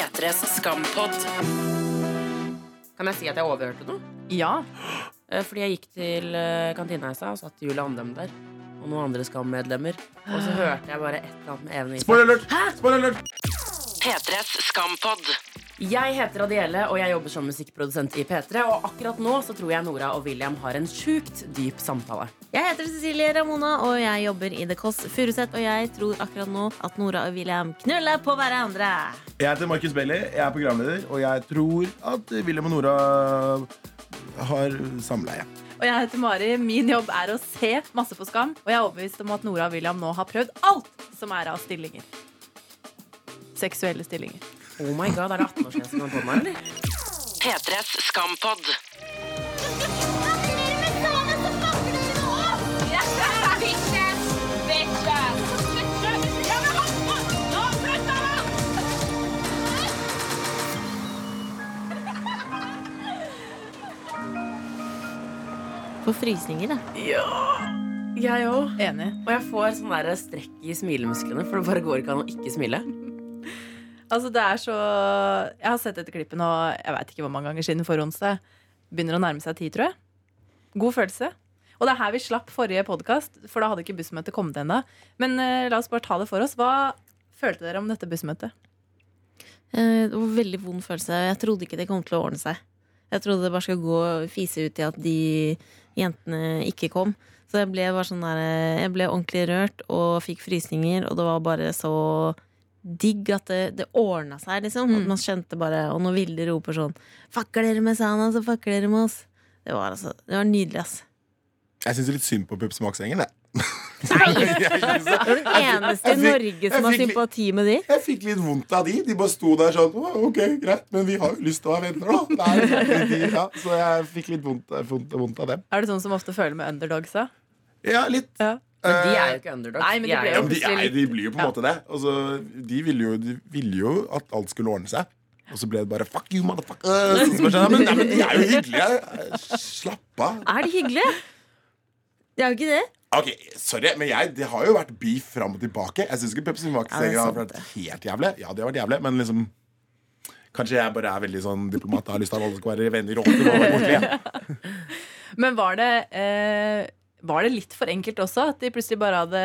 P3s skampod. Kan jeg si at jeg overhørte noe? Ja. Eh, Fordi jeg gikk til eh, kantina i stad, og satt Julie Andem der. Og noen andre Skam-medlemmer. Og så hørte jeg bare et eller annet med Even Isak. Spoiler alert! Spoiler alert! P3s Skampod. Jeg heter Adiele, og jeg jobber som musikkprodusent i P3. Og akkurat nå så tror jeg Nora og William har en sjukt dyp samtale. Jeg heter Cecilie Ramona, og jeg jobber i The Kåss Furuseth. Og jeg tror akkurat nå at Nora og William knuller på hverandre. Jeg heter Markus Bailey, jeg er programleder, og jeg tror at William og Nora har samleie. Og jeg heter Mari. Min jobb er å se masse på Skam. Og jeg er overbevist om at Nora og William nå har prøvd alt som er av stillinger. Seksuelle stillinger. Oh my god, Er det 18-årsgrense får med, eller? P3s Skampod. Får frysninger, da. Jeg òg. Enig. Og jeg får sånn der strekk i smilemusklene, for det bare går ikke an å ikke smile. Altså, det er så Jeg har sett dette klippet nå Jeg vet ikke hvor mange ganger siden onsdag. Begynner å nærme seg ti, tror jeg. God følelse. Og det er her vi slapp forrige podkast, for da hadde ikke bussmøtet kommet ennå. Men uh, la oss bare ta det for oss. Hva følte dere om dette bussmøtet? Uh, Det var veldig vond følelse. Jeg trodde ikke det kom til å ordne seg. Jeg trodde det bare skulle gå og fise ut i at de jentene ikke kom. Så jeg ble bare sånn der Jeg ble ordentlig rørt og fikk frysninger, og det var bare så digg at det, det ordna seg, liksom. At man skjønte bare Og når Vilde roper sånn Fucker dere med Sana, så fucker dere med oss. Det var altså Det var nydelig, ass. Jeg syns litt synd på Pepsi Max-gjengen. jeg. Nei! Du er den eneste i Norge som har sympati med de. Jeg fikk litt vondt av de. De bare sto der sånn «Å, Ok, greit, men vi har jo lyst til å være venner, da. Det er de, ja, så jeg fikk litt vondt, vondt, vondt av dem. Er det sånn som ofte føler med underdogsa? Ja, litt. Ja. Men de er Eh, jo ikke underdogs. Nei, men de ble jo de, er, de blir jo på en måte det. Altså, de, ville jo, de ville jo at alt skulle ordne seg. Og så ble det bare 'fuck you, motherfucker'. Sånn, men, nei, men de er jo hyggelige. Slapp av. Er de hyggelige? De er jo ikke det. Ok, Sorry, men jeg, det har jo vært beef fram og tilbake. Jeg syns ikke Pepsi Max Ja, har vært helt jævlig. Ja, det har vært jævlig, men liksom Kanskje jeg bare er veldig sånn diplomat og har lyst til at alle skal være venner. Og ordentlige. Men var det, eh, var det litt for enkelt også? At de plutselig bare hadde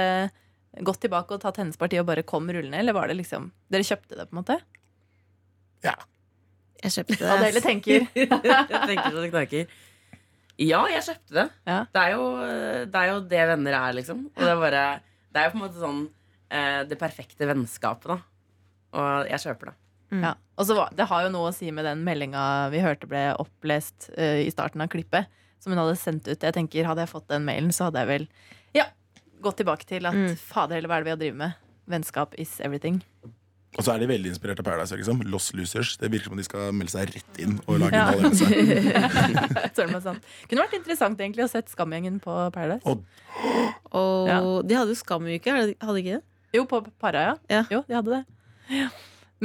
gått tilbake og tatt hennes parti og bare kom rullende? Eller var det liksom Dere kjøpte det, på en måte? Ja. Jeg kjøpte det. Adele tenker. jeg tenker så det knaker. Ja, jeg kjøpte det. Ja. Det, er jo, det er jo det venner er, liksom. Og det er bare Det er jo på en måte sånn eh, det perfekte vennskapet, da. Og jeg kjøper det. Ja. Og så Det har jo noe å si med den meldinga vi hørte ble opplest uh, i starten av klippet. Som hun hadde sendt ut. Jeg tenker Hadde jeg fått den mailen, så hadde jeg vel ja, gått tilbake til at Mm. fader heller, hva er det vi har drevet med? Vennskap is everything. Og så er de veldig inspirert av Paradise. Liksom. Lost Losers. Det virker som om de skal melde seg rett inn og lage Ja. en allianse. Kunne vært interessant egentlig å sett Skamgjengen på Paradise. Og- Og Ja. de hadde jo Skamuke, hadde hadde de ikke det? Jo, på Para, ja. Ja. Jo, de hadde det. Ja.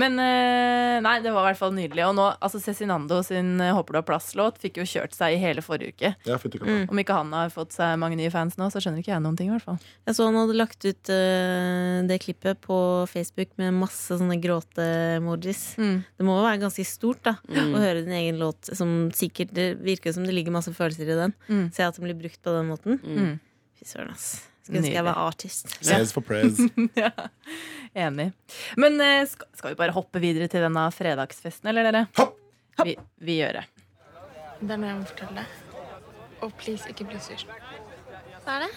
Men eh, nei, det var i hvert fall nydelig. Og nå, altså Cezinando sin eh, 'Håper du har plass'-låt fikk jo kjørt seg i hele forrige uke. Ja, katta. Om ikke han har fått seg mange nye fans nå, så skjønner ikke jeg noen ting. i hvert fall Jeg så han hadde lagt ut uh, det klippet på Facebook med masse sånne gråte-emojis. Mm. Det må jo være ganske stort da Mm. å høre din egen låt som sikkert Det virker som det ligger masse følelser i den. Mm. Se at den blir brukt på den måten. Mm. Fy søren, ass. Skulle ønske jeg var artist. Says for praise. ja, Enig. Men eh, skal, skal vi bare hoppe videre til denne fredagsfesten, eller dere? Hopp! Vi, vi gjør det. Det er noe jeg må fortelle deg. Og please, ikke bli sur. Hva er det?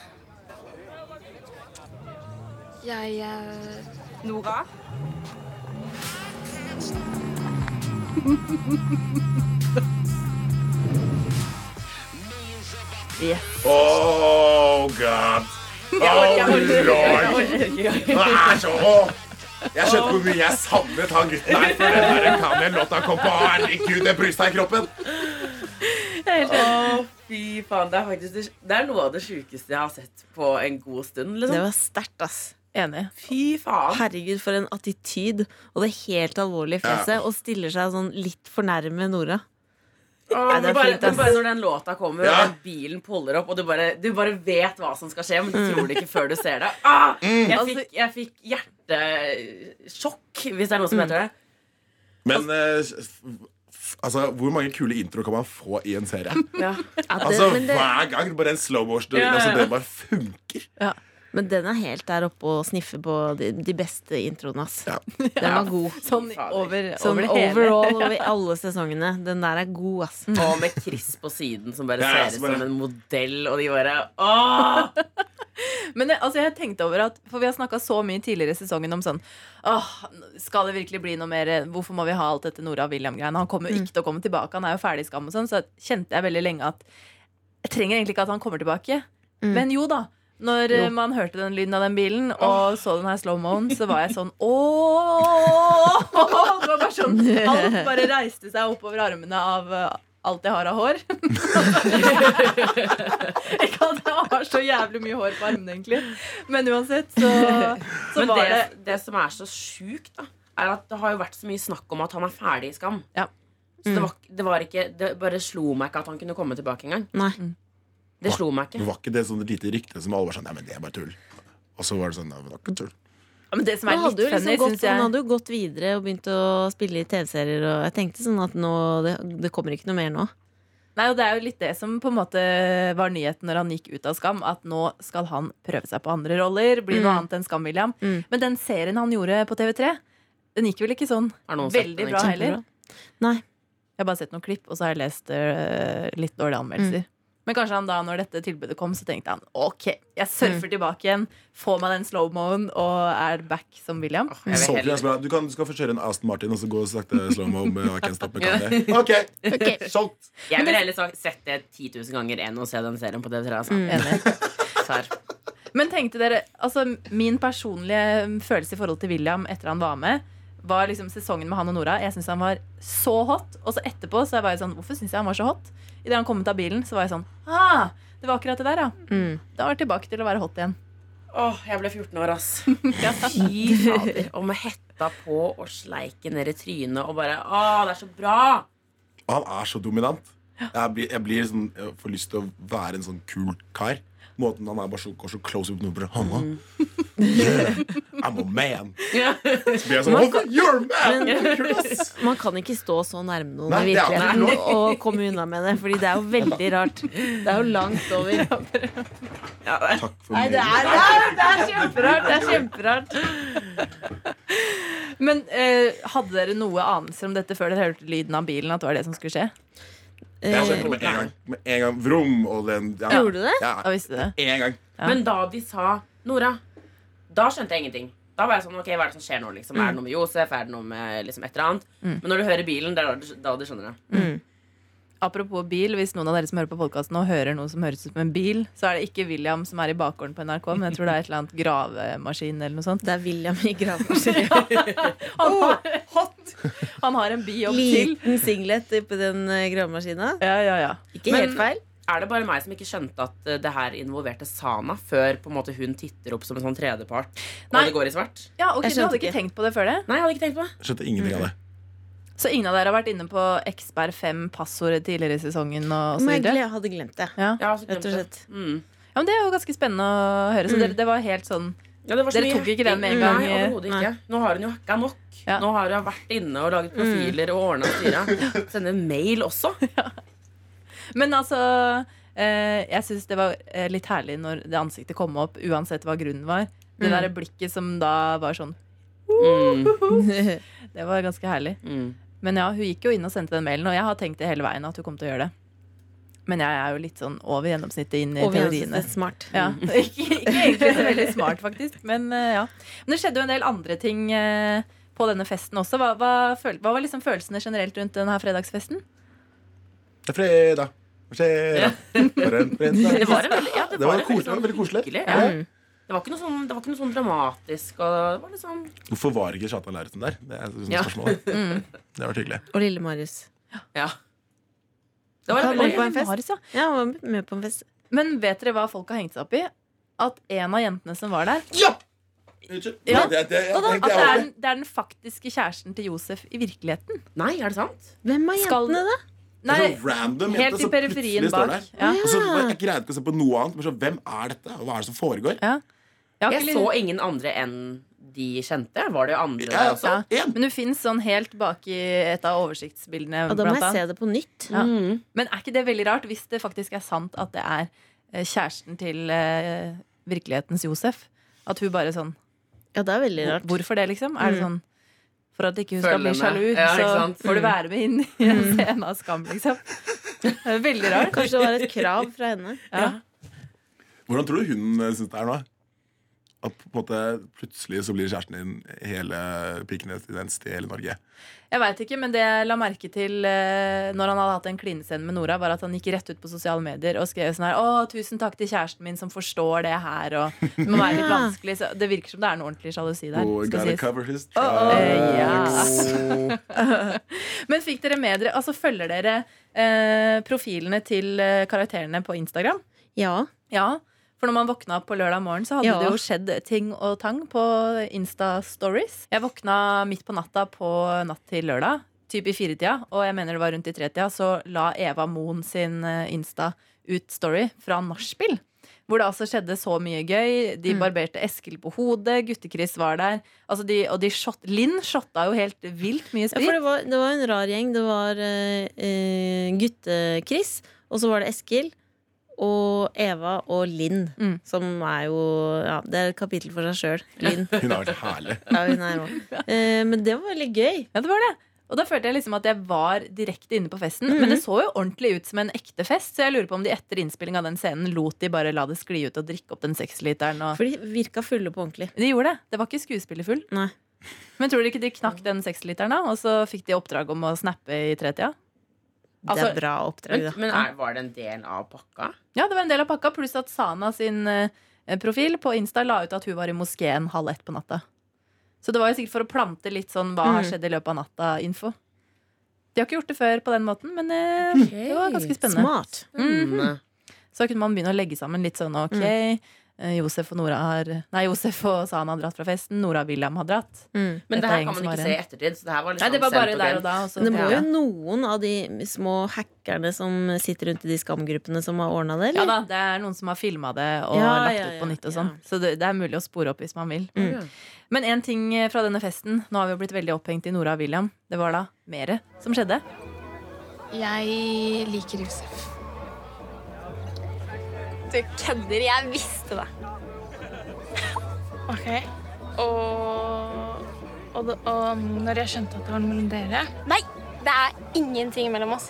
Jeg eh, Nora? Oh god. Det Jeg skjønte hvor mye jeg savnet han gutten her. For den der kan jeg låta kom på. Herregud, det brysta i kroppen. Å, fy faen. Det er faktisk det, det er noe av det sjukeste jeg har sett på en god stund. Det Liksom. var sterkt, ass. Enig. Fy faen. Herregud, for en attityd. Og det helt alvorlige fjeset. Og stiller seg sånn litt for nærme Nora. Åh, Nei, det er bare, fint, ass. men bare når den låta kommer, Ja. og den bilen puller opp, og du bare, du bare vet hva som skal skje, men du tror det ikke før du ser det. Ah, jeg, Altså- fikk, jeg fikk hjertesjokk, hvis det er noe som heter det. Men eh, f- altså, hvor mange kule intro kan man få i en serie? Ja. Ja, det, Altså, men, det, Hver gang bare en slow motion. Ja, ja, Altså, det bare funker. Men den er helt der oppe og sniffer på de, de beste introene, ass. Ja. Den var god. Sånn over, Sånn over overall over alle sesongene. Den der er god, ass. Og med Chris på siden som bare Ja, ser ut som en modell, og de bare Åh! Men det, altså, jeg tenkte over at For vi har snakka så mye tidligere i sesongen om sånn Åh, Skal det virkelig bli noe mer Hvorfor må vi ha alt dette Nora William-greiene? Han kommer jo ikke til å komme tilbake. Han er jo ferdig i Skam og sånn. Så kjente jeg veldig lenge at jeg trenger egentlig ikke at han kommer tilbake. Mm. Men jo da. Når jo. man hørte den lyden av den bilen og så den her slow-moen, så var jeg sånn ååå! Det var bare sånn Alt bare reiste seg oppover armene av eh, alt jeg har av hår. Ikke at jeg har så jævlig mye hår på armene, egentlig. Men uansett, så, så Men var det, det det som er så sjukt, da, er at det har jo vært så mye snakk om at han er ferdig i Skam. Ja. Så Mm. det, var, det var ikke Det bare slo meg ikke at han kunne komme tilbake engang. Nei. Det slo meg ikke. var ikke det sånn lite rykte som alle var sånn Nei, men det er bare tull. Og så var det sånn Nei, men det var ikke tull. ja, Men det som er litt funny, liksom han jeg hadde du gått videre og begynt å spille i TV-serier. Og jeg tenkte sånn at nå, det, det kommer ikke noe mer nå. Nei, og Det er jo litt det som på en måte var nyheten når han gikk ut av Skam. At nå skal han prøve seg på andre roller. Bli noe Mm. annet enn Skam-William. Mm. Men den serien han gjorde på TV3, den gikk vel ikke sånn Har noen sett veldig den, bra heller. Nei. Jeg har bare sett noen klipp, og så har jeg lest uh, litt dårlige anmeldelser. Men kanskje han da, når dette tilbudet kom, så tenkte han OK, jeg surfer tilbake igjen, får meg den slow-moen og er back som William. Oh, jeg heller- Du, kan, du skal få kjøre en Aston Martin og så gå sakte slow-mo med I Can't Stop Me Candy. OK, solgt. Jeg ville heller sagt- sett det 10 000 ganger enn å se den serien på TV3. Altså. Mm. Men tenkte dere, altså min personlige følelse i forhold til William etter han var med, var liksom sesongen med han og Nora. Jeg syntes han var så hot. Og så etterpå så var jeg sånn, hvorfor syns jeg han var så hot? Idet han kom ut av bilen, så var jeg sånn ah, Det var akkurat det der, ja. Mm. Da var jeg tilbake til å være hot igjen. Åh, jeg ble 14 år, ass. Fy fader. Og med hetta på og sleiken ned i trynet og bare Åh, det er så bra! Han er så dominant. Jeg, blir, jeg, blir sånn, jeg får lyst til å være en sånn kul kar. Måten han er bare så, går så close up noe bare, Hanna, yeah, I'm a man. Så blir jeg sånn oh, You're a man! Men- Man kan ikke stå så nærme noen Nei, i det virkeligheten og komme unna med det. Fordi det er jo veldig rart. Det er jo langt over. Ja, det Takk for Nei, det er, det er, det er kjemperart. Det er kjemperart. Men eh, hadde dere noe anelse om dette før dere hørte lyden av bilen? At det var det som skulle skje? Jeg skjønte Eh, med en gang. Med en gang Vrom og den ja. Gjorde du det? Ja, Da visste du det. en gang. Ja. Men da de sa Nora, da skjønte jeg ingenting. Da var jeg sånn, ok, Hva er det som skjer nå? liksom? Er det noe med Josef? Er det noe med liksom, et eller annet? Mm. Men når du hører bilen, det er da du, da du skjønner det. Mm. Apropos bil, hvis noen av dere som hører på podkasten og hører noe som høres ut som en bil, så er det ikke William som er i bakgården på NRK, men jeg tror det er et eller annet gravemaskin eller noe sånt. Det er William i gravemaskin. Han har, han har en bijobb til. Liten singlet på den eh, gravemaskina. Ja, ja, ja. Ikke Men- helt feil. Er det bare meg som ikke skjønte at eh, det her involverte Sana, før på en måte hun titter opp som en sånn tredjepart, og det går i svart? ja ok, Du hadde ikke ikke. tenkt på det før det? Nei, jeg hadde ikke tenkt på det. Jeg skjønte ingenting av det. Så ingen av dere har vært inne på Xberg 5 passordet tidligere i sesongen? og så Men jeg hadde glemt det. Ja. ja glemt Rett og det. slett. Mm. ja, men Det er jo ganske spennende å høre. Så Mm. dere, det var helt sånn Ja, det var så Dere mye tok ikke den med en gang, Nei, overhodet ikke. Nå har hun jo hacka nok. Ja. Nå har hun vært inne og laget profiler og ordna styra. Sende mail også. Men altså eh, Jeg syns det var eh, litt herlig når det ansiktet kom opp, uansett hva grunnen var. Det Mm. der blikket som da var sånn Mm. Det var ganske herlig. Mm. Men ja, hun gikk jo inn og sendte den mailen, og jeg har tenkt det hele veien at hun kom til å gjøre det. Men jeg er jo litt sånn over gjennomsnittet inn i over teoriene. smart. Ja, ikke, ikke egentlig så veldig smart, faktisk. Men eh, ja. Men det skjedde jo en del andre ting eh, på denne festen også. Hva, hva, hva var liksom følelsene generelt rundt denne fredagsfesten? Det er fredag. Fredag. Det var en veldig, ja, det Det var var en veldig, koselig. Ja. Det var ikke noe sånn, det var ikke noe sånn dramatisk. Og det var sånn Hvorfor var ikke Kjartan Lauritzen der? Det er et Ja. spørsmål. Mm. Det har vært hyggelig. Og lille Marius. Ja. Det var veldig på en fest? Marius, ja. Ja, han var med på en fest. Men vet dere hva folk har hengt seg opp i? At en av jentene som var der Ja! Unnskyld. Ja. Det, det, det, At det er, det. den, det er den faktiske kjæresten til Josef i virkeligheten. Nei, er det sant? Hvem er jentene, da? Nei, sånn random helt jente i periferien bak. Ja. Og så, jeg greide ikke å se på noe annet. Men så, hvem er dette? Hva er det som foregår? Ja. Jeg Jeg så ingen andre enn de kjente? Var det andre Ja, der også? Ja. Men du finnes sånn helt bak i et av oversiktsbildene. Og da må jeg se det på nytt. Ja. Mm. Men er ikke det veldig rart hvis det faktisk er sant at det er eh, kjæresten til eh, virkelighetens Josef? At hun bare sånn Ja, det er veldig rart. Hvorfor det, liksom? Er det Mm. sånn for at ikke hun skal bli sjalu. Ja, så får du Mm. være med inn i en scene av Skam, liksom? Veldig rart. Kanskje det var et krav fra henne. Ja. Hvordan tror du hun syns det er nå? At på en måte plutselig så blir kjæresten din hele pikenes tendens til hele Norge. Jeg veit ikke, men det jeg la merke til eh, når han hadde hatt en klinescene med Nora, var at han gikk rett ut på sosiale medier og skrev sånn her Å, tusen takk til kjæresten min som forstår det her, og det må være litt vanskelig. Så det virker som det er en ordentlig sjalusi der. Oh, skal gotta cover his Oh, oh, tracks. ja. Men fikk dere med dere Altså følger dere eh, profilene til eh, karakterene på Instagram? Ja. Ja. For når man våkna opp på lørdag morgen, så hadde Ja. det jo skjedd ting og tang på Insta-stories. Jeg våkna midt på natta på natt til lørdag, typ i firetida, og jeg mener det var rundt i tretida, så la Eva Moen sin eh, Insta ut story fra nachspiel. Hvor det altså skjedde så mye gøy. De Mm. barberte Eskil på hodet. Gutte-Chris var der. Altså de, og de shot, Linn shotta jo helt vilt mye Ja, for det var, det var en rar gjeng. Det var uh, gutte-Chris, og så var det Eskil. Og Eva og Linn, Mm. som er jo Ja, det er et kapittel for seg sjøl. Linn. Hun har vært herlig. Ja, hun er også. Eh, men det var veldig gøy. Ja, det var det. Og da følte jeg liksom at jeg var direkte inne på festen. Mhm. Men det så jo ordentlig ut som en ekte fest, så jeg lurer på om de etter innspilling av den scenen lot de bare la det skli ut og drikke opp den seksliteren. Og... For de virka fulle på ordentlig. De gjorde det. Det var ikke skuespillerfull. Nei. Men tror dere ikke de knakk den seksliteren, da? Og så fikk de oppdrag om å snappe i tretida? Det Altså- er bra oppdrag, Men, da. men er, var det en del av pakka? Ja, det var en del av pakka, pluss at Sana sin eh, profil på Insta la ut at hun var i moskeen halv ett på natta. Så det var jo sikkert for å plante litt sånn hva har Mhm. skjedd i løpet av natta-info. De har ikke gjort det før på den måten, men okay. det var ganske spennende. Smart. Mm. Så kunne man begynne å legge sammen litt sånn ok. eh, Josef og Nora har Nei, Josef og Sana har dratt fra festen. Nora og William har dratt. Mm. Men det er her kan man ikke se i ettertid. Så det her var Nei, liksom det var bare der og da. Også. Men det må ja. jo noen av de små hackerne som sitter rundt i de skamgruppene, som har ordna det, ja da, det er noen som har filma det og Ja, lagt ja, ut på nytt og sånn. ja. Så det, det er mulig å spore opp hvis man vil. Mm. Men en ting fra denne festen, nå har vi jo blitt veldig opphengt i Nora og William. Det var da mere som skjedde. Jeg liker Josef. Du kødder. Jeg visste det. OK. Og, og, og når jeg skjønte at det var noe mellom dere Nei! Det er ingenting mellom oss.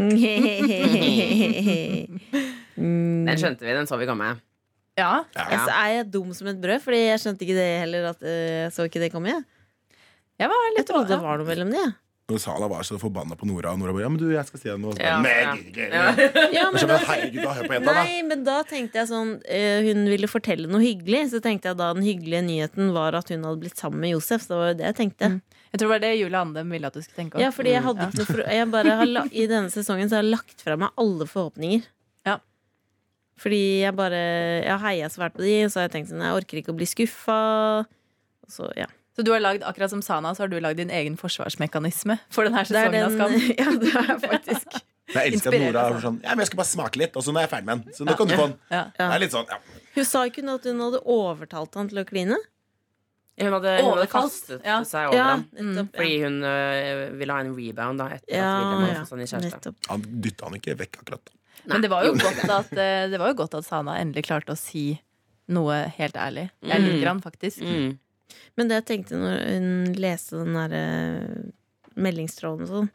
Mm. Den skjønte vi, den så vi komme. Ja, Altså, er jeg dum som et brød? Fordi jeg skjønte ikke det heller. At, uh, jeg så ikke det komme. Jeg, jeg var jeg trodde det var noe mellom de. Når Sala var så forbanna på Nora, og Nora bare Ja, men du, jeg skal si deg noe. Og så Ja, Men da, herregud, da, hør på jenta, nei, men da tenkte jeg sånn eh, Hun ville fortelle noe hyggelig. Så tenkte jeg da den hyggelige nyheten var at hun hadde blitt sammen med Josef. Så det var jo det jeg tenkte. Mm. Jeg tror det var det Julie Andem ville at du skulle tenke. Ja, fordi jeg hadde ikke noe for, jeg bare har, la- I denne sesongen så har jeg lagt fra meg alle forhåpninger. Ja. Fordi jeg bare Jeg har heia svært på de, og så har jeg tenkt sånn Jeg orker ikke å bli skuffa. Og Så, ja. Så du har lagd, akkurat som Sana, så har du lagd din egen forsvarsmekanisme for denne er sesongen av Skam. ja, det er faktisk. Jeg elsker at Nora er altså. sånn Ja, men jeg skal bare smake litt, og så nå er jeg ferdig med den. Så nå kan du få den. Ja. Det er litt sånn, ja. Hun sa ikke at hun hadde overtalt han til å kline. Hun hadde, hun hadde kastet Ja. seg over Ja, ham. Fordi hun øh, ville ha en rebound da etter ja, at William hadde ja, fått seg ny kjæreste. Han dytta han ikke vekk akkurat. Men det var, jo godt at, eh, det var jo godt at Sana endelig klarte å si noe helt ærlig. Jeg Mm. liker han faktisk. Mm. Men det jeg tenkte når hun leste den derre eh, meldingstråden og sånn,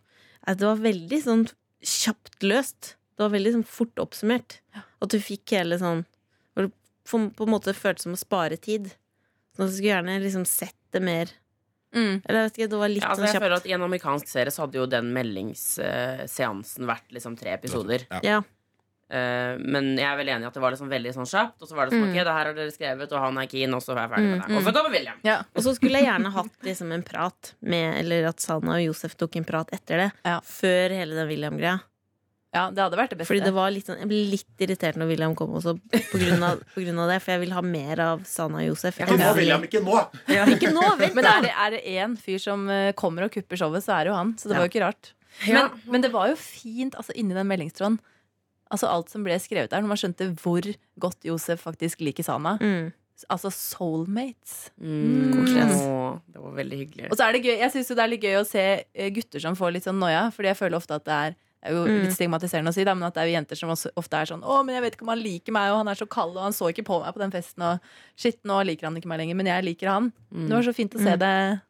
at det var veldig sånn kjapt løst. Det var veldig sånn fort oppsummert. At du fikk hele sånn hvor det på på en måte føltes som å spare tid. Så du skulle gjerne liksom sett det mer Mm. Eller jeg vet ikke, det var litt Ja, altså, sånn jeg føler at I en amerikansk serie så hadde jo den meldingsseansen vært liksom tre episoder. Ja. Ja. Eh, men jeg er vel enig i at det var liksom veldig sånn kjapt. Og så var det sånn, Mm. ok, det her har dere skrevet, og han er keen, og så er jeg ferdig med Mm, det. Og så kommer William. Ja. Og så skulle jeg gjerne hatt liksom en prat med Eller at Sana og Josef tok en prat etter det. Ja. Før hele den William-greia. ja, det hadde vært det beste. Fordi det var litt sånn, Jeg ble litt irritert når William kom også, på grunn av, på grunn av det. For jeg vil ha mer av Sana og Josef. Ikke nå, få William. Ikke nå! Ikke nå, vent Men er det, er det én fyr som eh, kommer og kupper showet, så er det jo han. Så det Ja. var jo ikke rart. Men, men det var jo fint altså, inni den meldingstråden. Altså alt som ble skrevet der, når man skjønte hvor godt Josef faktisk liker Sana, Mm. Altså soulmates. Mm, Åh, det var veldig hyggelig. Og så er det gøy, jeg synes det er litt gøy å se eh, gutter som får litt sånn noia, fordi jeg føler ofte at det er det er jo Mm. litt stigmatiserende å si, da, men at det er jo jenter som også, ofte er sånn 'Å, men jeg vet ikke om han liker meg, og han er så kald, og han så ikke på meg på den festen', og 'shit, nå liker han ikke meg lenger, men jeg liker han'. Det var så fint å se Mm. det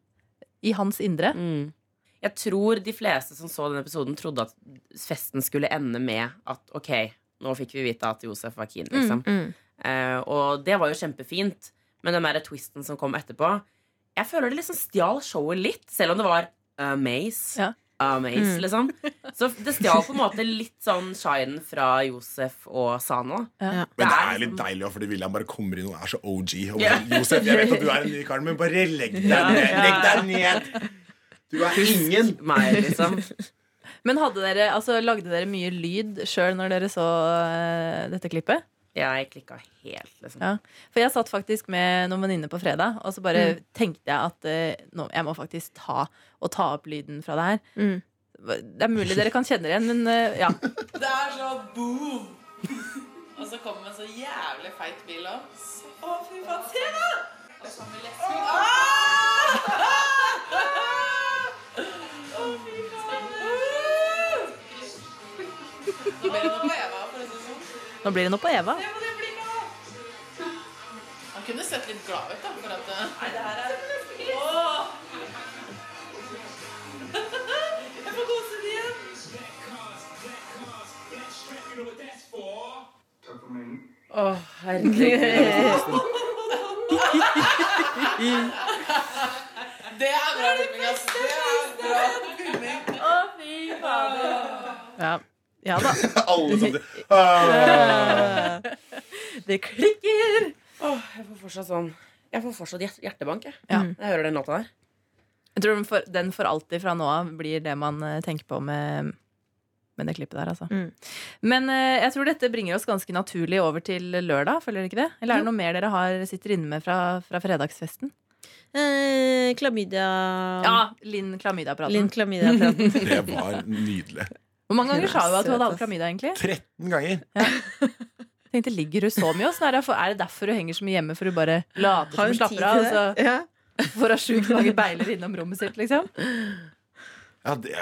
i hans indre. Mm. Jeg tror de fleste som så den episoden, trodde at festen skulle ende med at ok, nå fikk vi vite at Josef var keen, liksom. Mm. Eh, og det var jo kjempefint. Men den der twisten som kom etterpå Jeg føler det liksom stjal showet litt, selv om det var amaze. Ja. Amaze, Mm. liksom. Så det stjal på en måte litt sånn shinen fra Josef og Sano. Ja. Men det er liksom- litt deilig også, fordi William bare kommer inn og er så OG. Og bare, Josef, jeg vet at du er en ny kar, men bare legg deg ned. Legg deg ned. Du er ingen. Meg, liksom. Men hadde dere, altså, lagde dere mye lyd sjøl når dere så eh, dette klippet? Jeg klikka helt, liksom. Ja. For jeg satt faktisk med noen venninner på fredag, og så bare Mm. tenkte jeg at eh, nå, jeg må faktisk ta og ta opp lyden fra det her. Mm. Det er mulig dere kan kjenne det igjen, men eh, ja. Det er så boom! Og så kommer en så jævlig feit bil opp. Å, fy faen, se da! Og så kommer lesken. Nå blir det noe på Eva, for å si det sånn. Nå blir det noe på Eva. Se på det blikket! Han kunne sett litt glad ut, da, for at eh, Nei, det her er Åh! Jeg får gåsehud igjen. Å, herregud. Det er bra filming, altså. Det er bra filming. Ja, ja da. Alle samtidig. Ah. Det klikker! Oh, jeg får fortsatt sånn Jeg får fortsatt hjertebank, jeg. Ja. Jeg hører den låta der. Jeg tror den for, den for alltid fra nå av blir det man eh, tenker på med, med det klippet der, altså. Mm. Men eh, jeg tror dette bringer oss ganske naturlig over til lørdag, føler dere ikke det? Eller er det noe mer dere har, sitter inne med fra, fra fredagsfesten? Eh, klamydia Ja, Linn klamydia-praten. Linn klamydia-praten. Det var nydelig. Hvor mange ganger sa du at du hadde hatt klamydia, egentlig? 13 ganger. Tenkte, Ligger du så mye hos Er det er det derfor du henger så mye hjemme, for du bare later som hun du slapper av? Og det? Ja. så får hun sjukt mange beiler innom rommet sitt, liksom? Ja, det,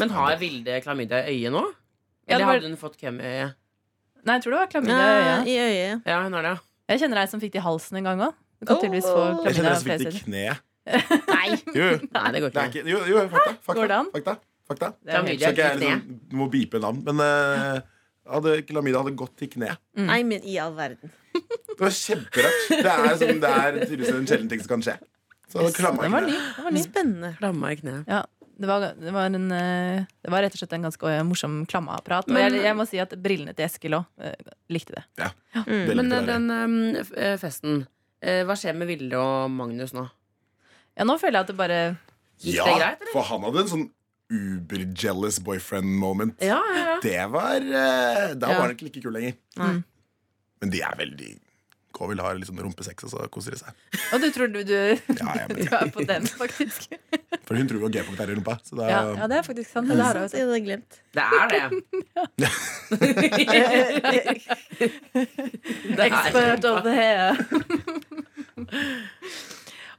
Men har Vilde klamydia i øyet nå? Ja, Eller var- hadde hun fått køm i øyet? Nei, jeg tror det var klamydia i Ja, øyet. I øyet. Ja, hun har det. Jeg kjenner ei som fikk det i halsen en gang òg. Du kan tydeligvis få Åh. Jeg kjenner ei som fikk det i kneet. kne. Nei! Jo. Nei, det går Det er ikke. ikke, jo, jo, fakta. fakta, Går det an? Fakta. Fakta. Det er mye, ikke jeg liksom, du må beepe navn, men uh, hadde, klamydia hadde gått til kne. Nei, men i all verden. Det var kjemperart. Det er, som, det er tydeligvis en sjelden ting som kan skje. Så klamma i var ny. kne. Den var ny. Spennende. Klamma i kneet. Ja, det var, det, var en, eh, det var rett og slett en ganske eh, morsom klammeapparat. Og jeg, jeg må si at brillene til Eskil òg likte det. Mm. Men den um, festen eh, Hva skjer med Vilde og Magnus nå? Ja, nå føler jeg at det bare Gikk Ja, det greit, eller? for han hadde en sånn uber-jealous boyfriend-moment. Ja, ja, ja. Det var eh, Da Ja. var han ikke like kul lenger. Nei. Men de er veldig Kåvild har litt sånn rumpesex, og så koser de seg. Og du tror du, du, Ja, jeg du er på den, faktisk. For hun tror jo G-punkt er i rumpa. Så da, Ja, ja, det er faktisk sant. Det har Sant, jeg hadde glemt. Det er det. det er Expert of the hair.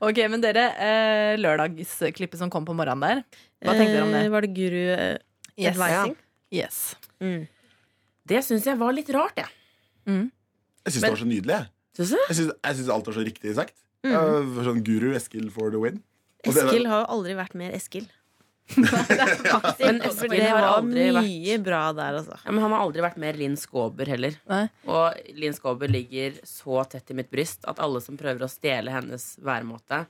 Ok, men dere, eh, lørdagsklippet som kom på morgenen der. Hva tenkte dere om det? Eh, Var det guru eh, Yes. advising? Yes. Mm. Det syns jeg var litt rart, jeg. jeg syns det var så nydelig. jeg. Synes du? Jeg syns, jeg syns alt var så riktig sagt. Mm. Uh, sånn Guru Eskil for the win. Og det- Eskil har jo aldri vært mer Eskil. Men Espen, det har aldri vært- mye bra der, altså. Ja, men han har aldri vært mer Linn Skåber heller. Nei. Og Linn Skåber ligger så tett i mitt bryst at alle som prøver å stjele hennes væremåte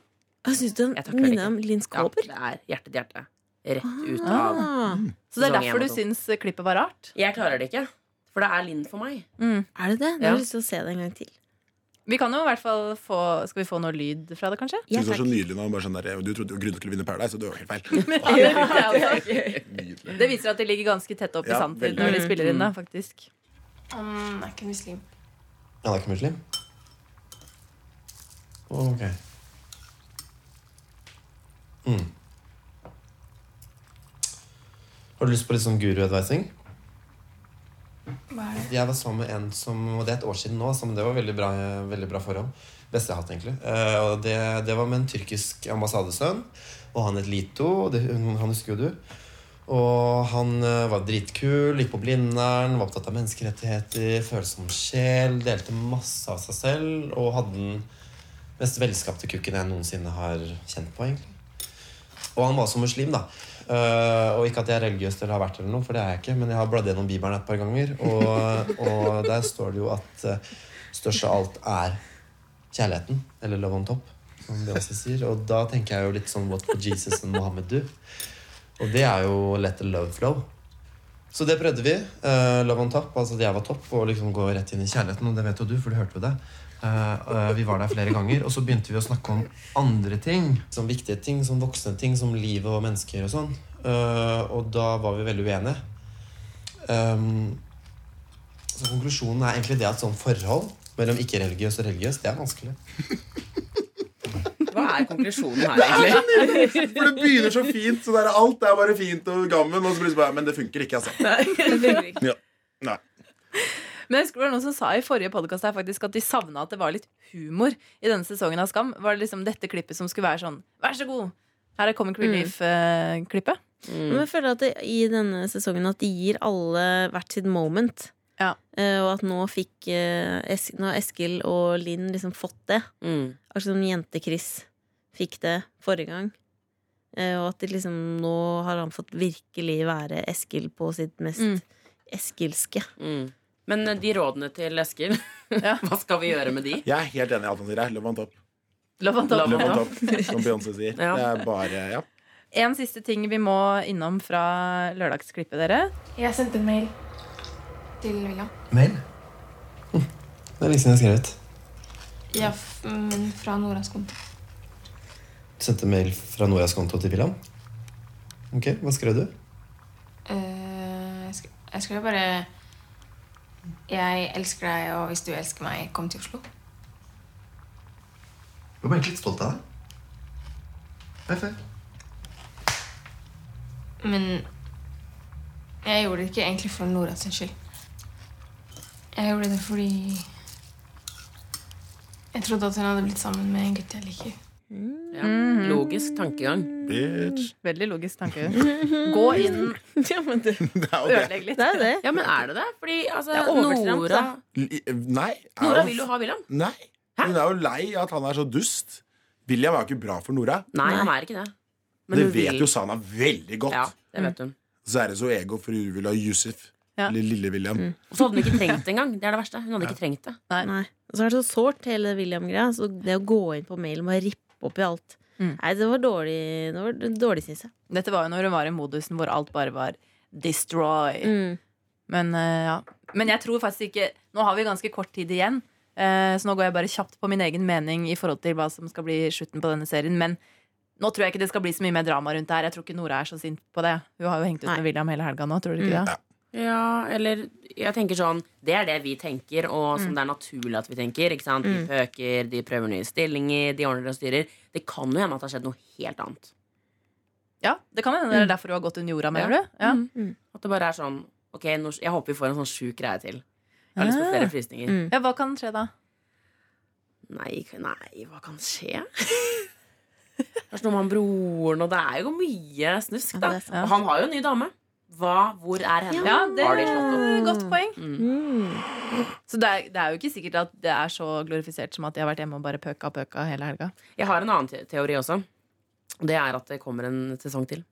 Jeg syns du han minner om Linn Skåber. Ja, det er hjerte til hjerte. Rett ut av Ah, Så det er derfor du syns klippet var rart? Jeg klarer det ikke. For det er Linn for meg. er det det? Da har jeg lyst til å se det en gang til. Vi kan jo i hvert fall få Skal vi få noe lyd fra det, kanskje? Ja, det var så nydelig når han bare sånn der, Du trodde jo Grunde skulle vinne Paradise, og det var helt feil. Det viser at de ligger ganske tett opp i Ja, sanntid når de spiller inn, da, faktisk. Han er ikke muslim. Han er ikke muslim? Ok. Mm. Har du lyst på litt sånn guru-advising? Jeg var sammen med en som og Det er et år siden nå, så det var veldig bra, veldig bra forhold. Beste jeg har hatt, egentlig. Eh, og det, det var med en tyrkisk ambassadesønn. Og han het Lito. Det, han husker jo du. Og han eh, var dritkul, gikk på Blindern, var opptatt av menneskerettigheter, følsom sjel, delte masse av seg selv og hadde den mest velskapte kukken jeg noensinne har kjent på, egentlig. Og han var også muslim, da. Eh, og ikke at jeg er religiøs eller har vært eller noe, for det er jeg ikke, men jeg har bladd gjennom Bibelen et par ganger, og, og der står det jo at uh, størst av alt er kjærligheten, eller love on top, som Beyoncé sier. Og da tenker jeg jo litt sånn What would Jesus and Mohammed do? Og det er jo let the love flow. Så det prøvde vi. Uh, love on top, altså at jeg var topp, og liksom gå rett inn i kjærligheten. Og det vet jo du, for du hørte jo det. Eh, eh, vi var der flere ganger, og så begynte vi å snakke om andre ting. Som viktige ting, som voksne ting, som livet og mennesker og sånn. Eh, og da var vi veldig uenige. Um, så konklusjonen er egentlig det at sånn forhold mellom ikke-religiøs og religiøs, det er vanskelig. Hva er konklusjonen her, egentlig? For det begynner så fint. Så der, alt er bare fint og gammen. Og så blir det bare, men det funker ikke, altså. Nei, det funker Ja. Nei. Men jeg husker det var noen som sa i forrige podcast her at de savna at det var litt humor i denne sesongen av Skam. Var det liksom dette klippet som skulle være sånn Vær så god! Her er Comic Relief-klippet. Men jeg føler at det, i denne sesongen at de gir alle hvert sitt moment. Ja. Uh, og at nå fikk uh, es Nå har Eskil og Linn liksom fått det. Mm. Akkurat som Jente-Chris fikk det forrige gang. Uh, og at det liksom nå har han fått virkelig være Eskil på sitt mest Mm. eskilske. Mm. Men eh, de rådene til Eskil, Ja. hva skal vi gjøre med de? Jeg er helt enig i alt han sier. her. Love on top. Love on top. Love on top, som Beyoncé sier. Ja. Det er bare, ja. En siste ting vi må innom fra lørdagsklippet, dere. Jeg sendte en mail til William. Mail? Hm. Det er lenge siden jeg har skrevet. Ja, f- men fra Noras konto. Du sendte mail fra Noras konto til William? Ok, hva skrev du? Uh, jeg sk- jeg skrev bare Jeg elsker deg, og hvis du elsker meg, kom til Oslo. Jeg ble egentlig litt stolt av deg. Perfekt. Men jeg gjorde det ikke egentlig for Nora sin skyld. Jeg gjorde det fordi jeg trodde at hun hadde blitt sammen med en gutt jeg liker. Ja. Logisk tankegang. Bitch. Veldig logisk tanke. Gå inn, ja, men det, Det er ødelegg litt. det er det. Ja, men er det det? Fordi altså, Det er Nora, Nei. er Nora vil jo ha William. Nei. Hun er jo lei av at han er så dust. William er jo ikke bra for Nora. Nei, han er ikke det. Men det vet vil- jo Sana veldig godt. Ja, det vet hun. Så er det så ego, for hun vil ha Yusuf. Ja. Eller lille William. Og så hadde hun ikke trengt det engang. Det er det verste. Hun hadde ikke trengt det. Nei. Og så er det så sårt, hele William-greia. Så det å gå inn på mailen og rippe opp i alt Mm. Nei, det var dårlig, det var dårlig syns jeg. Dette var jo når hun var i modusen hvor alt bare var destroy. Mm. Men, eh, ja. Men jeg tror faktisk ikke Nå har vi ganske kort tid igjen, eh, så nå går jeg bare kjapt på min egen mening i forhold til hva som skal bli slutten på denne serien. Men nå tror jeg ikke det skal bli så mye mer drama rundt det her. Jeg tror ikke Nora er så sint på det. Hun har jo hengt ut Nei. med William hele helga nå, tror du ikke det? Ja, eller jeg tenker sånn Det er det vi tenker, og som det er naturlig at vi tenker. Ikke sant? De pøker, de prøver nye stillinger, de ordner og styrer. Det kan jo hende at det har skjedd noe helt annet. Ja, det kan hende det er derfor du har gått under jorda, mener Ja. du? Ja. Mm. At det bare er sånn Ok, jeg håper vi får en sånn sjuk greie til. Jeg har lyst på flere frysninger. Mm. ja, hva kan skje da? Nei, nei, hva kan skje? Kanskje noe med han broren, og det er jo mye snusk, da. Og han har jo en ny dame. Hva, hvor er henne? Ja, det Har de er et godt poeng. Mm. Så det er, det er jo ikke sikkert at det er så glorifisert som at de har vært hjemme og bare pøka og pøka hele helga. Jeg har en annen te teori også. Det er at det kommer en sesong til.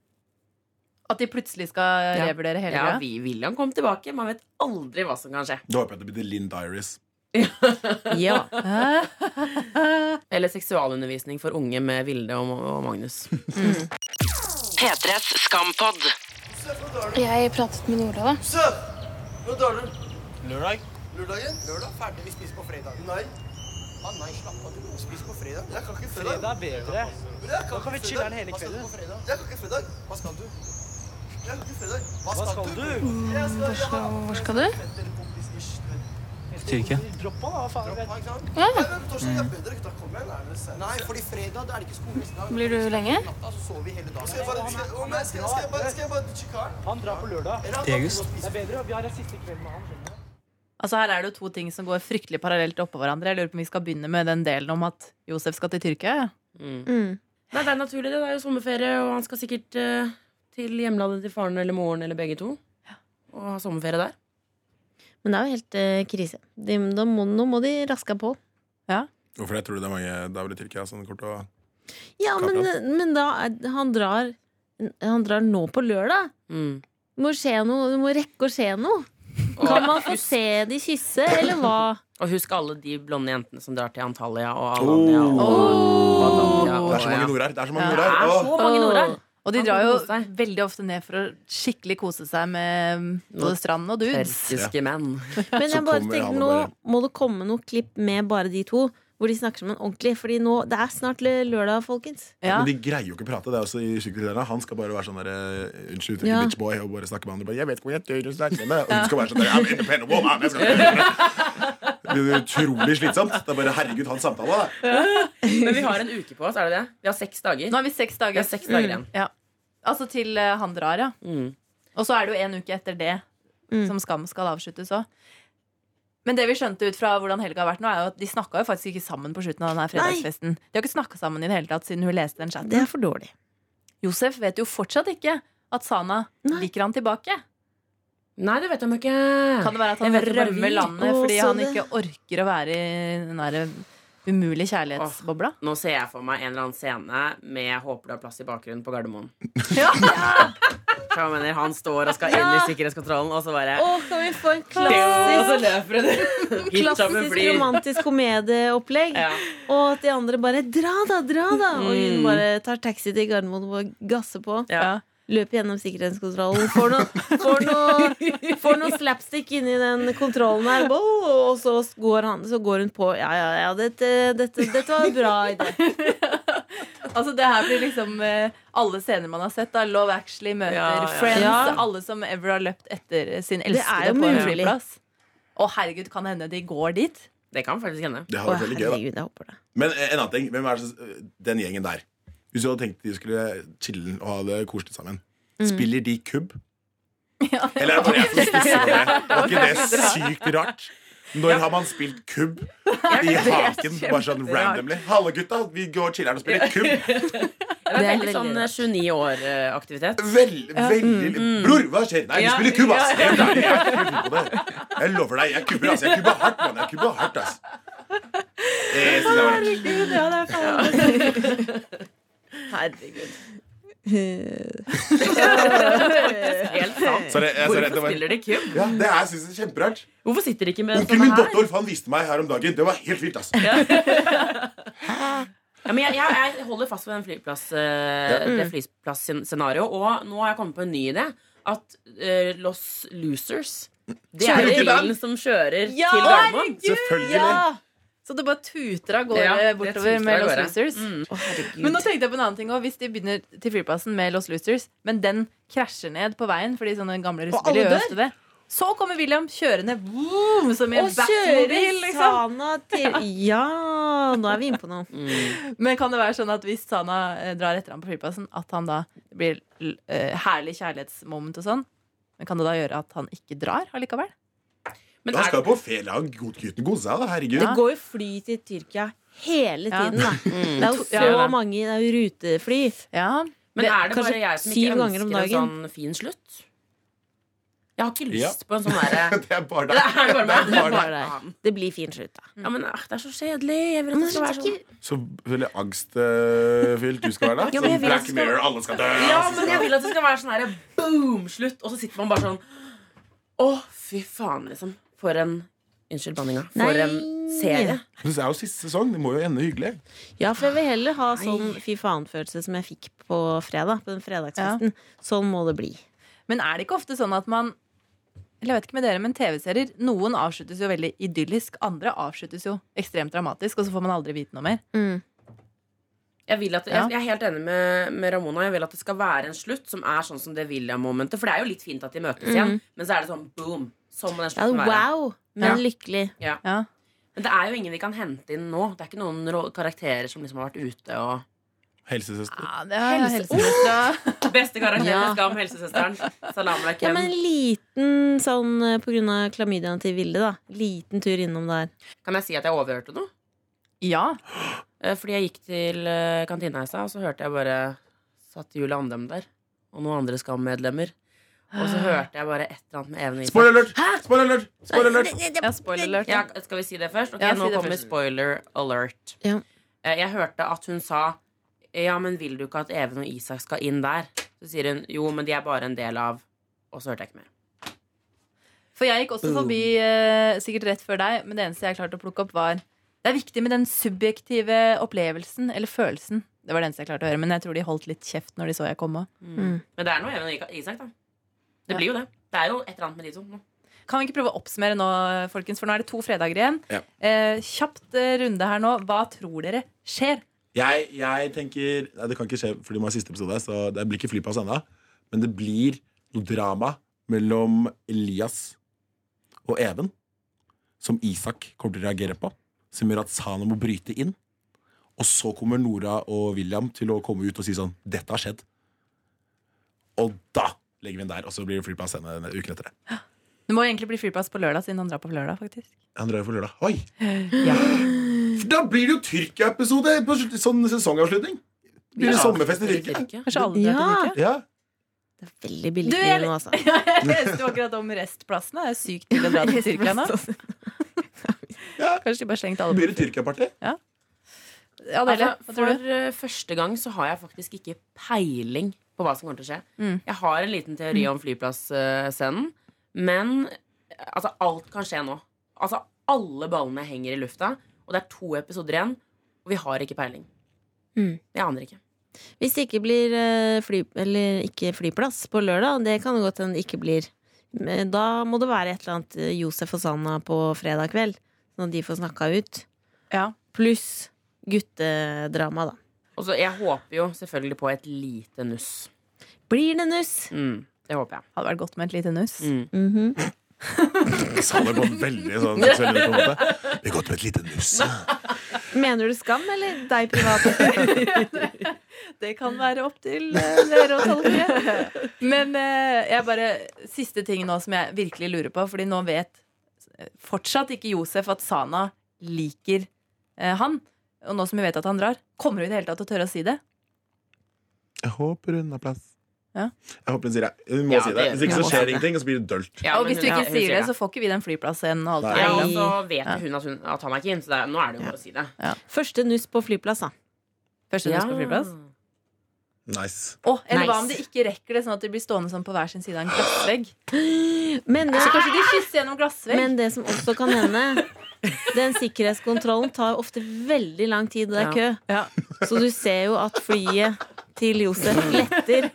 At de plutselig skal Ja. revurdere hele Ja, greia. vi, William kom tilbake. Man vet aldri hva som kan skje. Da håper jeg det blir The Lynn Diaries. Ja. Eller seksualundervisning for unge med Vilde og, og Magnus. P3s Skampod. Jeg pratet med Nora, da. Søt! Når drar du? Lørdag. Lørdagen? Lørdag, Ferdig. Vi spiser på fredag. Nei. Ah, nei, slapp av. Du må spise på fredag. Jeg kan ikke fredag. Fredag er bedre. Da kan vi chille den hele kvelden. Jeg kan ikke fredag. Hva skal du? Jeg kan ikke fredag. Hva skal, du? Jeg skal, Hvor skal, hvor skal du? Tyrkia. Droppa, da. Faen. Ja. Nei, fordi fredag er det ikke skole. Blir du lenge? Han drar på lørdag. Det er bedre. Vi har siste kveld med han. Altså Her er det jo to ting som går fryktelig parallelt oppå hverandre. Jeg lurer på om vi skal begynne med den delen om at Josef skal til Tyrkia. Mm. Mm. Nei, det er naturlig, det. Det er jo sommerferie, og han skal sikkert uh, til hjemlandet til faren eller moren eller begge to. Og ha sommerferie der. Men det er jo helt eh, krise. De, de må, nå må de raske på. Hvorfor det? Tror du det er mange der i Tyrkia som kommer til å Ja, men, men da er- Han drar Han drar nå på lørdag. Mm. Det må skje noe. Det må rekke å skje noe. Kan man få se de kysse, eller hva? Og husk alle de blonde jentene som drar til Antalya og Alanya. Og, Oh. Badania Det er så mange nord her! Det er så mange nord Det er Åh. så mange nordher. Og de drar jo veldig ofte ned for å skikkelig kose seg med både stranden og dudes. Persiske menn. Men jeg bare tenkte, nå må det komme noe klipp med bare de to. Hvor de snakker sammen en ordentlig. Fordi nå, det er snart lørdag, folkens. Ja. Men de greier jo ikke å prate. Det er også i. Han skal bare være sånn der, eh, Unnskyld, Ja. bitch boy, og bare snakke med andre. Bare, jeg vet ikke hvor jeg tør å snakke med. Og hun skal være sånn der, I'm independent woman. Jeg skal det. Det er utrolig slitsomt. Det er bare herregud, han samtale, da. Men vi har en uke på oss, er det det? Vi har seks dager. Nå har vi seks Vi dager. har seks dager igjen. Ja. Altså til eh, han drar, ja. Mm. Og så er det jo en uke etter det Mm. som Skam skal avsluttes òg. Men det vi skjønte ut fra hvordan helga har vært nå, er jo at de snakka jo faktisk ikke sammen på slutten av denne fredagsfesten. De har ikke snakka sammen i det hele tatt siden hun leste den chatten. Det er for dårlig. Josef vet jo fortsatt ikke at Sana Nei. liker han tilbake. Nei, det vet han ikke. Kan det være at han rømmer landet fordi han ikke orker å være i den derre umulige kjærlighetsbobla? Nå ser jeg for meg en eller annen scene med håper du har plass i bakgrunnen' på Gardermoen. Ja. Jeg mener, Han står og skal inn i sikkerhetskontrollen, og så bare Å, kan vi få en klassisk, klassisk romantisk komedieopplegg? Ja. Og at de andre bare 'dra da, dra da'. Og hun Mm. bare tar taxi til Gardermoen og gasser på. Ja. Løper gjennom sikkerhetskontrollen. Får noe, får noe, får noe slapstick inni den kontrollen her. Og så går, han, så går hun på. Ja, ja, ja, dette, dette, dette var en bra idé. Altså Det her blir liksom eh, alle scener man har sett. da Love Actually møter Ja, ja. Friends. Ja. Alle som ever har løpt etter sin elskede på en flyplass. Å herregud, kan det hende de går dit? Det kan faktisk hende. Det hadde vært veldig gøy, da. Men en annen ting, hvem er den gjengen der Hvis du hadde tenkt de skulle chille og ha det koselig sammen Spiller de kubb? Eller er det bare jeg som stusser over det? Var ikke det sykt rart? Når har man spilt kubb i haken bare sånn randomly? Halle gutta, vi går og chiller'n og spiller kubb. Det er veldig sånn eh, 29 år-aktivitet. Veldig, veldig Bror, hva skjer? Nei, vi Ja. spiller kubb, ass! Jeg, jeg, jeg. Jeg lover deg, jeg kubber, ass. Jeg kubber hardt, mann. Jeg kubber hardt, ass. Det synes det var rart. Herregud. Helt sant. Sorry, jeg- sorry, det Hvorfor var- spiller de kubb? Ja, det er, synes jeg er kjemperart. Hvorfor sitter de ikke med Onkelen sånne min her? Dottolf han viste meg her om dagen. Det var helt vilt, altså. Ja, men jeg, jeg, jeg holder fast ved den flyplass, eh, det flyplassscenarioet. Og nå har jeg kommet på en ny idé. At eh, Los Losers Det er jo Kjører bilen som kjører Ja, til Gardermoen. Selvfølgelig. Ja! Så det bare tuter av gårde Ja, bortover med Los. Losers. Mm. Oh. Men nå tenkte jeg på en annen ting også. Hvis de begynner til flyplassen med Los Losers, men den krasjer ned på veien fordi sånne gamle russebiler gjør ofte det, så kommer William kjørende boom, som i en Og kjører Batmobil. Liksom. Til Ja, nå er vi inne på noe. Mm. Men kan det være sånn at hvis Sana eh, drar etter ham på flyplassen, at han da blir uh, herlig kjærlighetsmoment og sånn? Men kan det da gjøre at han ikke drar allikevel? Men er, skal jo på ferie. Gutten kose seg, da. Herregud. Det går jo fly til Tyrkia hele Ja. tiden, da. Det er jo så ja, mange Det er jo rutefly. Ja. men er det bare jeg som ikke ønsker en sånn fin slutt? Jeg har ikke lyst Ja. på en sånn derre Det er bare Det deg. det blir fin slutt, da. Ja, men ah, det er så kjedelig. Jeg vil at det skal være sånn. Så veldig angstfylt du skal være, da. Jeg Sånn Black Mirror, alle skal dø. Ja, men jeg vil at det skal være sånn herre boom, slutt. Og så sitter man bare sånn Å, fy faen, liksom. For en Unnskyld banninga. For Nei. en serie. Men Det er jo siste sesong. Det må jo ende hyggelig. Ja, for jeg vil heller ha sånn fy faen-følelse som jeg fikk på fredag. På den fredagsfesten. Sånn må det bli. Men er det ikke ofte sånn at man eller jeg vet ikke med dere, men TV-serier Noen avsluttes jo veldig idyllisk, andre avsluttes jo ekstremt dramatisk, og så får man aldri vite noe mer. Mm. Jeg, vil at, jeg, jeg er helt enig med, med Ramona. Jeg vil at det skal være en slutt som er sånn som det William-momentet. For det er jo litt fint at de møtes igjen, men så er det sånn boom. Må den Ja, wow, men Ja. lykkelig. Ja. Men det er jo ingen vi kan hente inn nå. Det er ikke noen karakterer som liksom har vært ute og Helsesøster. Ja, det Helse- helsesøstra. Beste karakter Ja. Skam, helsesøsteren. Salam Ja, men en liten sånn eh, på grunn av klamydiaen til Vilde, da. Liten tur innom der. Kan jeg si at jeg overhørte noe? Ja. Eh, Fordi jeg gikk til eh, kantina i stad, og så hørte jeg bare Satt Julie Andem der. Og noen andre Skam-medlemmer. Og så hørte jeg bare et eller annet med Even og Isak. Spoiler alert! Spoiler alert! Spoiler alert! ja, spoiler alert. Ja, skal vi si det først? Ok, Ja, si Nå det kommer først. spoiler alert. Ja. Eh, Jeg hørte at hun sa Ja, men vil du ikke at Even og Isak skal inn der? Så sier hun jo, men de er bare en del av Og så hørte jeg ikke mer. For jeg gikk også forbi eh, sikkert rett før deg, men det eneste jeg klarte å plukke opp, var Det er viktig med den subjektive opplevelsen, eller følelsen. Det var det eneste jeg klarte å høre, men jeg tror de holdt litt kjeft når de så jeg komme. Mm. Men det er noe Even og Isak, da. Det blir jo det. Det er jo et eller annet med de to. Kan vi ikke prøve å oppsummere nå, folkens, for nå er det to fredager igjen. Ja. Eh, kjapt eh, runde her nå. Hva tror dere skjer? Jeg, jeg tenker nei, Det kan ikke skje fordi det er siste episode, så det blir ikke flypass ennå. Men det blir noe drama mellom Elias og Even som Isak kommer til å reagere på. Som gjør at Sana må bryte inn. Og så kommer Nora og William til å komme ut og si sånn Dette har skjedd. Og da legger vi den der, og så blir det flyplass en, en uke etter det. Det må egentlig bli flyplass på lørdag, siden han drar på lørdag. faktisk Han drar jo på lørdag. Oi! Ja. Da blir det jo Tyrkia-episode på sånn sesongavslutning. Blir det sommerfest i Tyrkia? Kanskje alle drar til Tyrkia? Ja. Det er veldig billig nå, altså. Jeg leste akkurat om restplassene. Det er sykt billig å dra til Tyrkia nå. Ja. Kanskje de bare slengte Det alle blir det Tyrkia-party. Ja, dere, Altså, for eh, første gang så har jeg faktisk ikke peiling på hva som kommer til å skje. Mm. Jeg har en liten teori om flyplassscenen, men altså, alt kan skje nå. Altså, alle ballene henger i lufta, og det er to episoder igjen, og vi har ikke peiling. Mm. Jeg aner ikke. Hvis det ikke blir eh, fly, eller ikke flyplass på lørdag, det kan det godt hende det ikke blir. Da må det være et eller annet eh, Josef og Sanna på fredag kveld, sånn at de får snakka ut. Ja. Pluss guttedrama, da. Og så, jeg håper jo selvfølgelig på et lite nuss. Blir det nuss? Mm, det håper jeg. Hadde vært godt med et lite nuss. Mm. Mhm. Sa det på en veldig sånn måte. Vi har gått med et lite nuss. Mener du Skam, eller deg privat? Det kan være opp til eh, dere å tolke. Men eh, jeg bare siste ting nå som jeg virkelig lurer på, Fordi nå vet fortsatt ikke Josef at Sana liker eh, han. Og nå som vi vet at han drar, kommer hun i det hele tatt til å tørre å si det? Jeg håper hun har plass. Ja. Jeg håper hun sier det. Hun må Ja, si det. det- Hvis ikke så skjer det ingenting, og så blir det dølt. Ja, og hvis du ikke ja, sier det, så får ikke vi den flyplassen og alt det Ja, og så vet Ja. hun at, hun at han er keen, så det er, nå er det jo bare å si det. Første nuss på flyplass, da. Første nuss på flyplass. Nice. Oh, eller hva Nice. om de ikke rekker det, sånn at de blir stående sånn på hver sin side av en glassvegg? Men det, Så kanskje de kysser gjennom glassvegg? men det som også kan hende Den sikkerhetskontrollen tar ofte veldig lang tid, det er kø. Ja. Så du ser jo at flyet til Josef letter,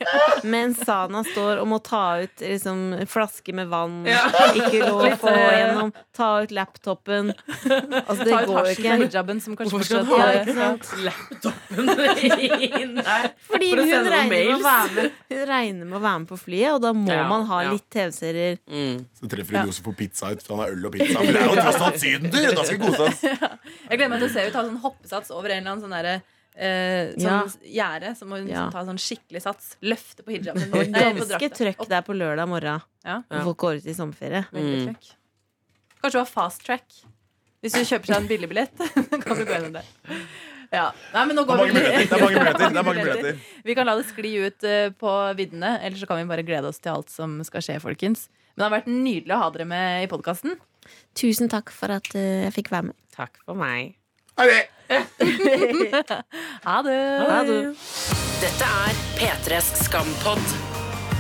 mens Sana står og må ta ut liksom, flaske med vann. Ikke lov å få gjennom. Ta ut laptopen. Altså, det Ta ut går ikke. hijaben, som kanskje Hvorfor skal du ha ut? Laptopen inn der. Fordi For hun regner, med å være med, hun regner med å være med på flyet, og da må Ja, man ha ja. litt TV-serier. Mm. Så treffer hun Josef på pizza ut. Han har øl og pizza. Men det er jo tross alt sydentur! Da skal vi kose oss. Jeg gleder meg til å se henne ta sånn hoppesats over en eller annen sånn derre eh, Ja. sånn gjerde. Så må hun Ja. liksom ta sånn skikkelig sats. Løfte på hijaben. Og ganske trøkk der på lørdag morgen. Ja. Når folk går ut i sommerferie. Mm. Kanskje det har fast track. Hvis du kjøper seg en billigbillett, kan du gå gjennom det. Ja. Nei, men nå Det er mange vi. Det er mange billetter. Det er mange billetter. Vi kan la det skli ut eh, på viddene, eller så kan vi bare glede oss til alt som skal skje, folkens. Men det har vært nydelig å ha dere med i podkasten. Tusen takk for at eh, jeg fikk være med. Takk for meg. Ha det! Ha det! Ha det. Dette er P3s Skampod.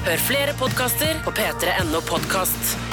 Hør flere podkaster på p3.no podkast.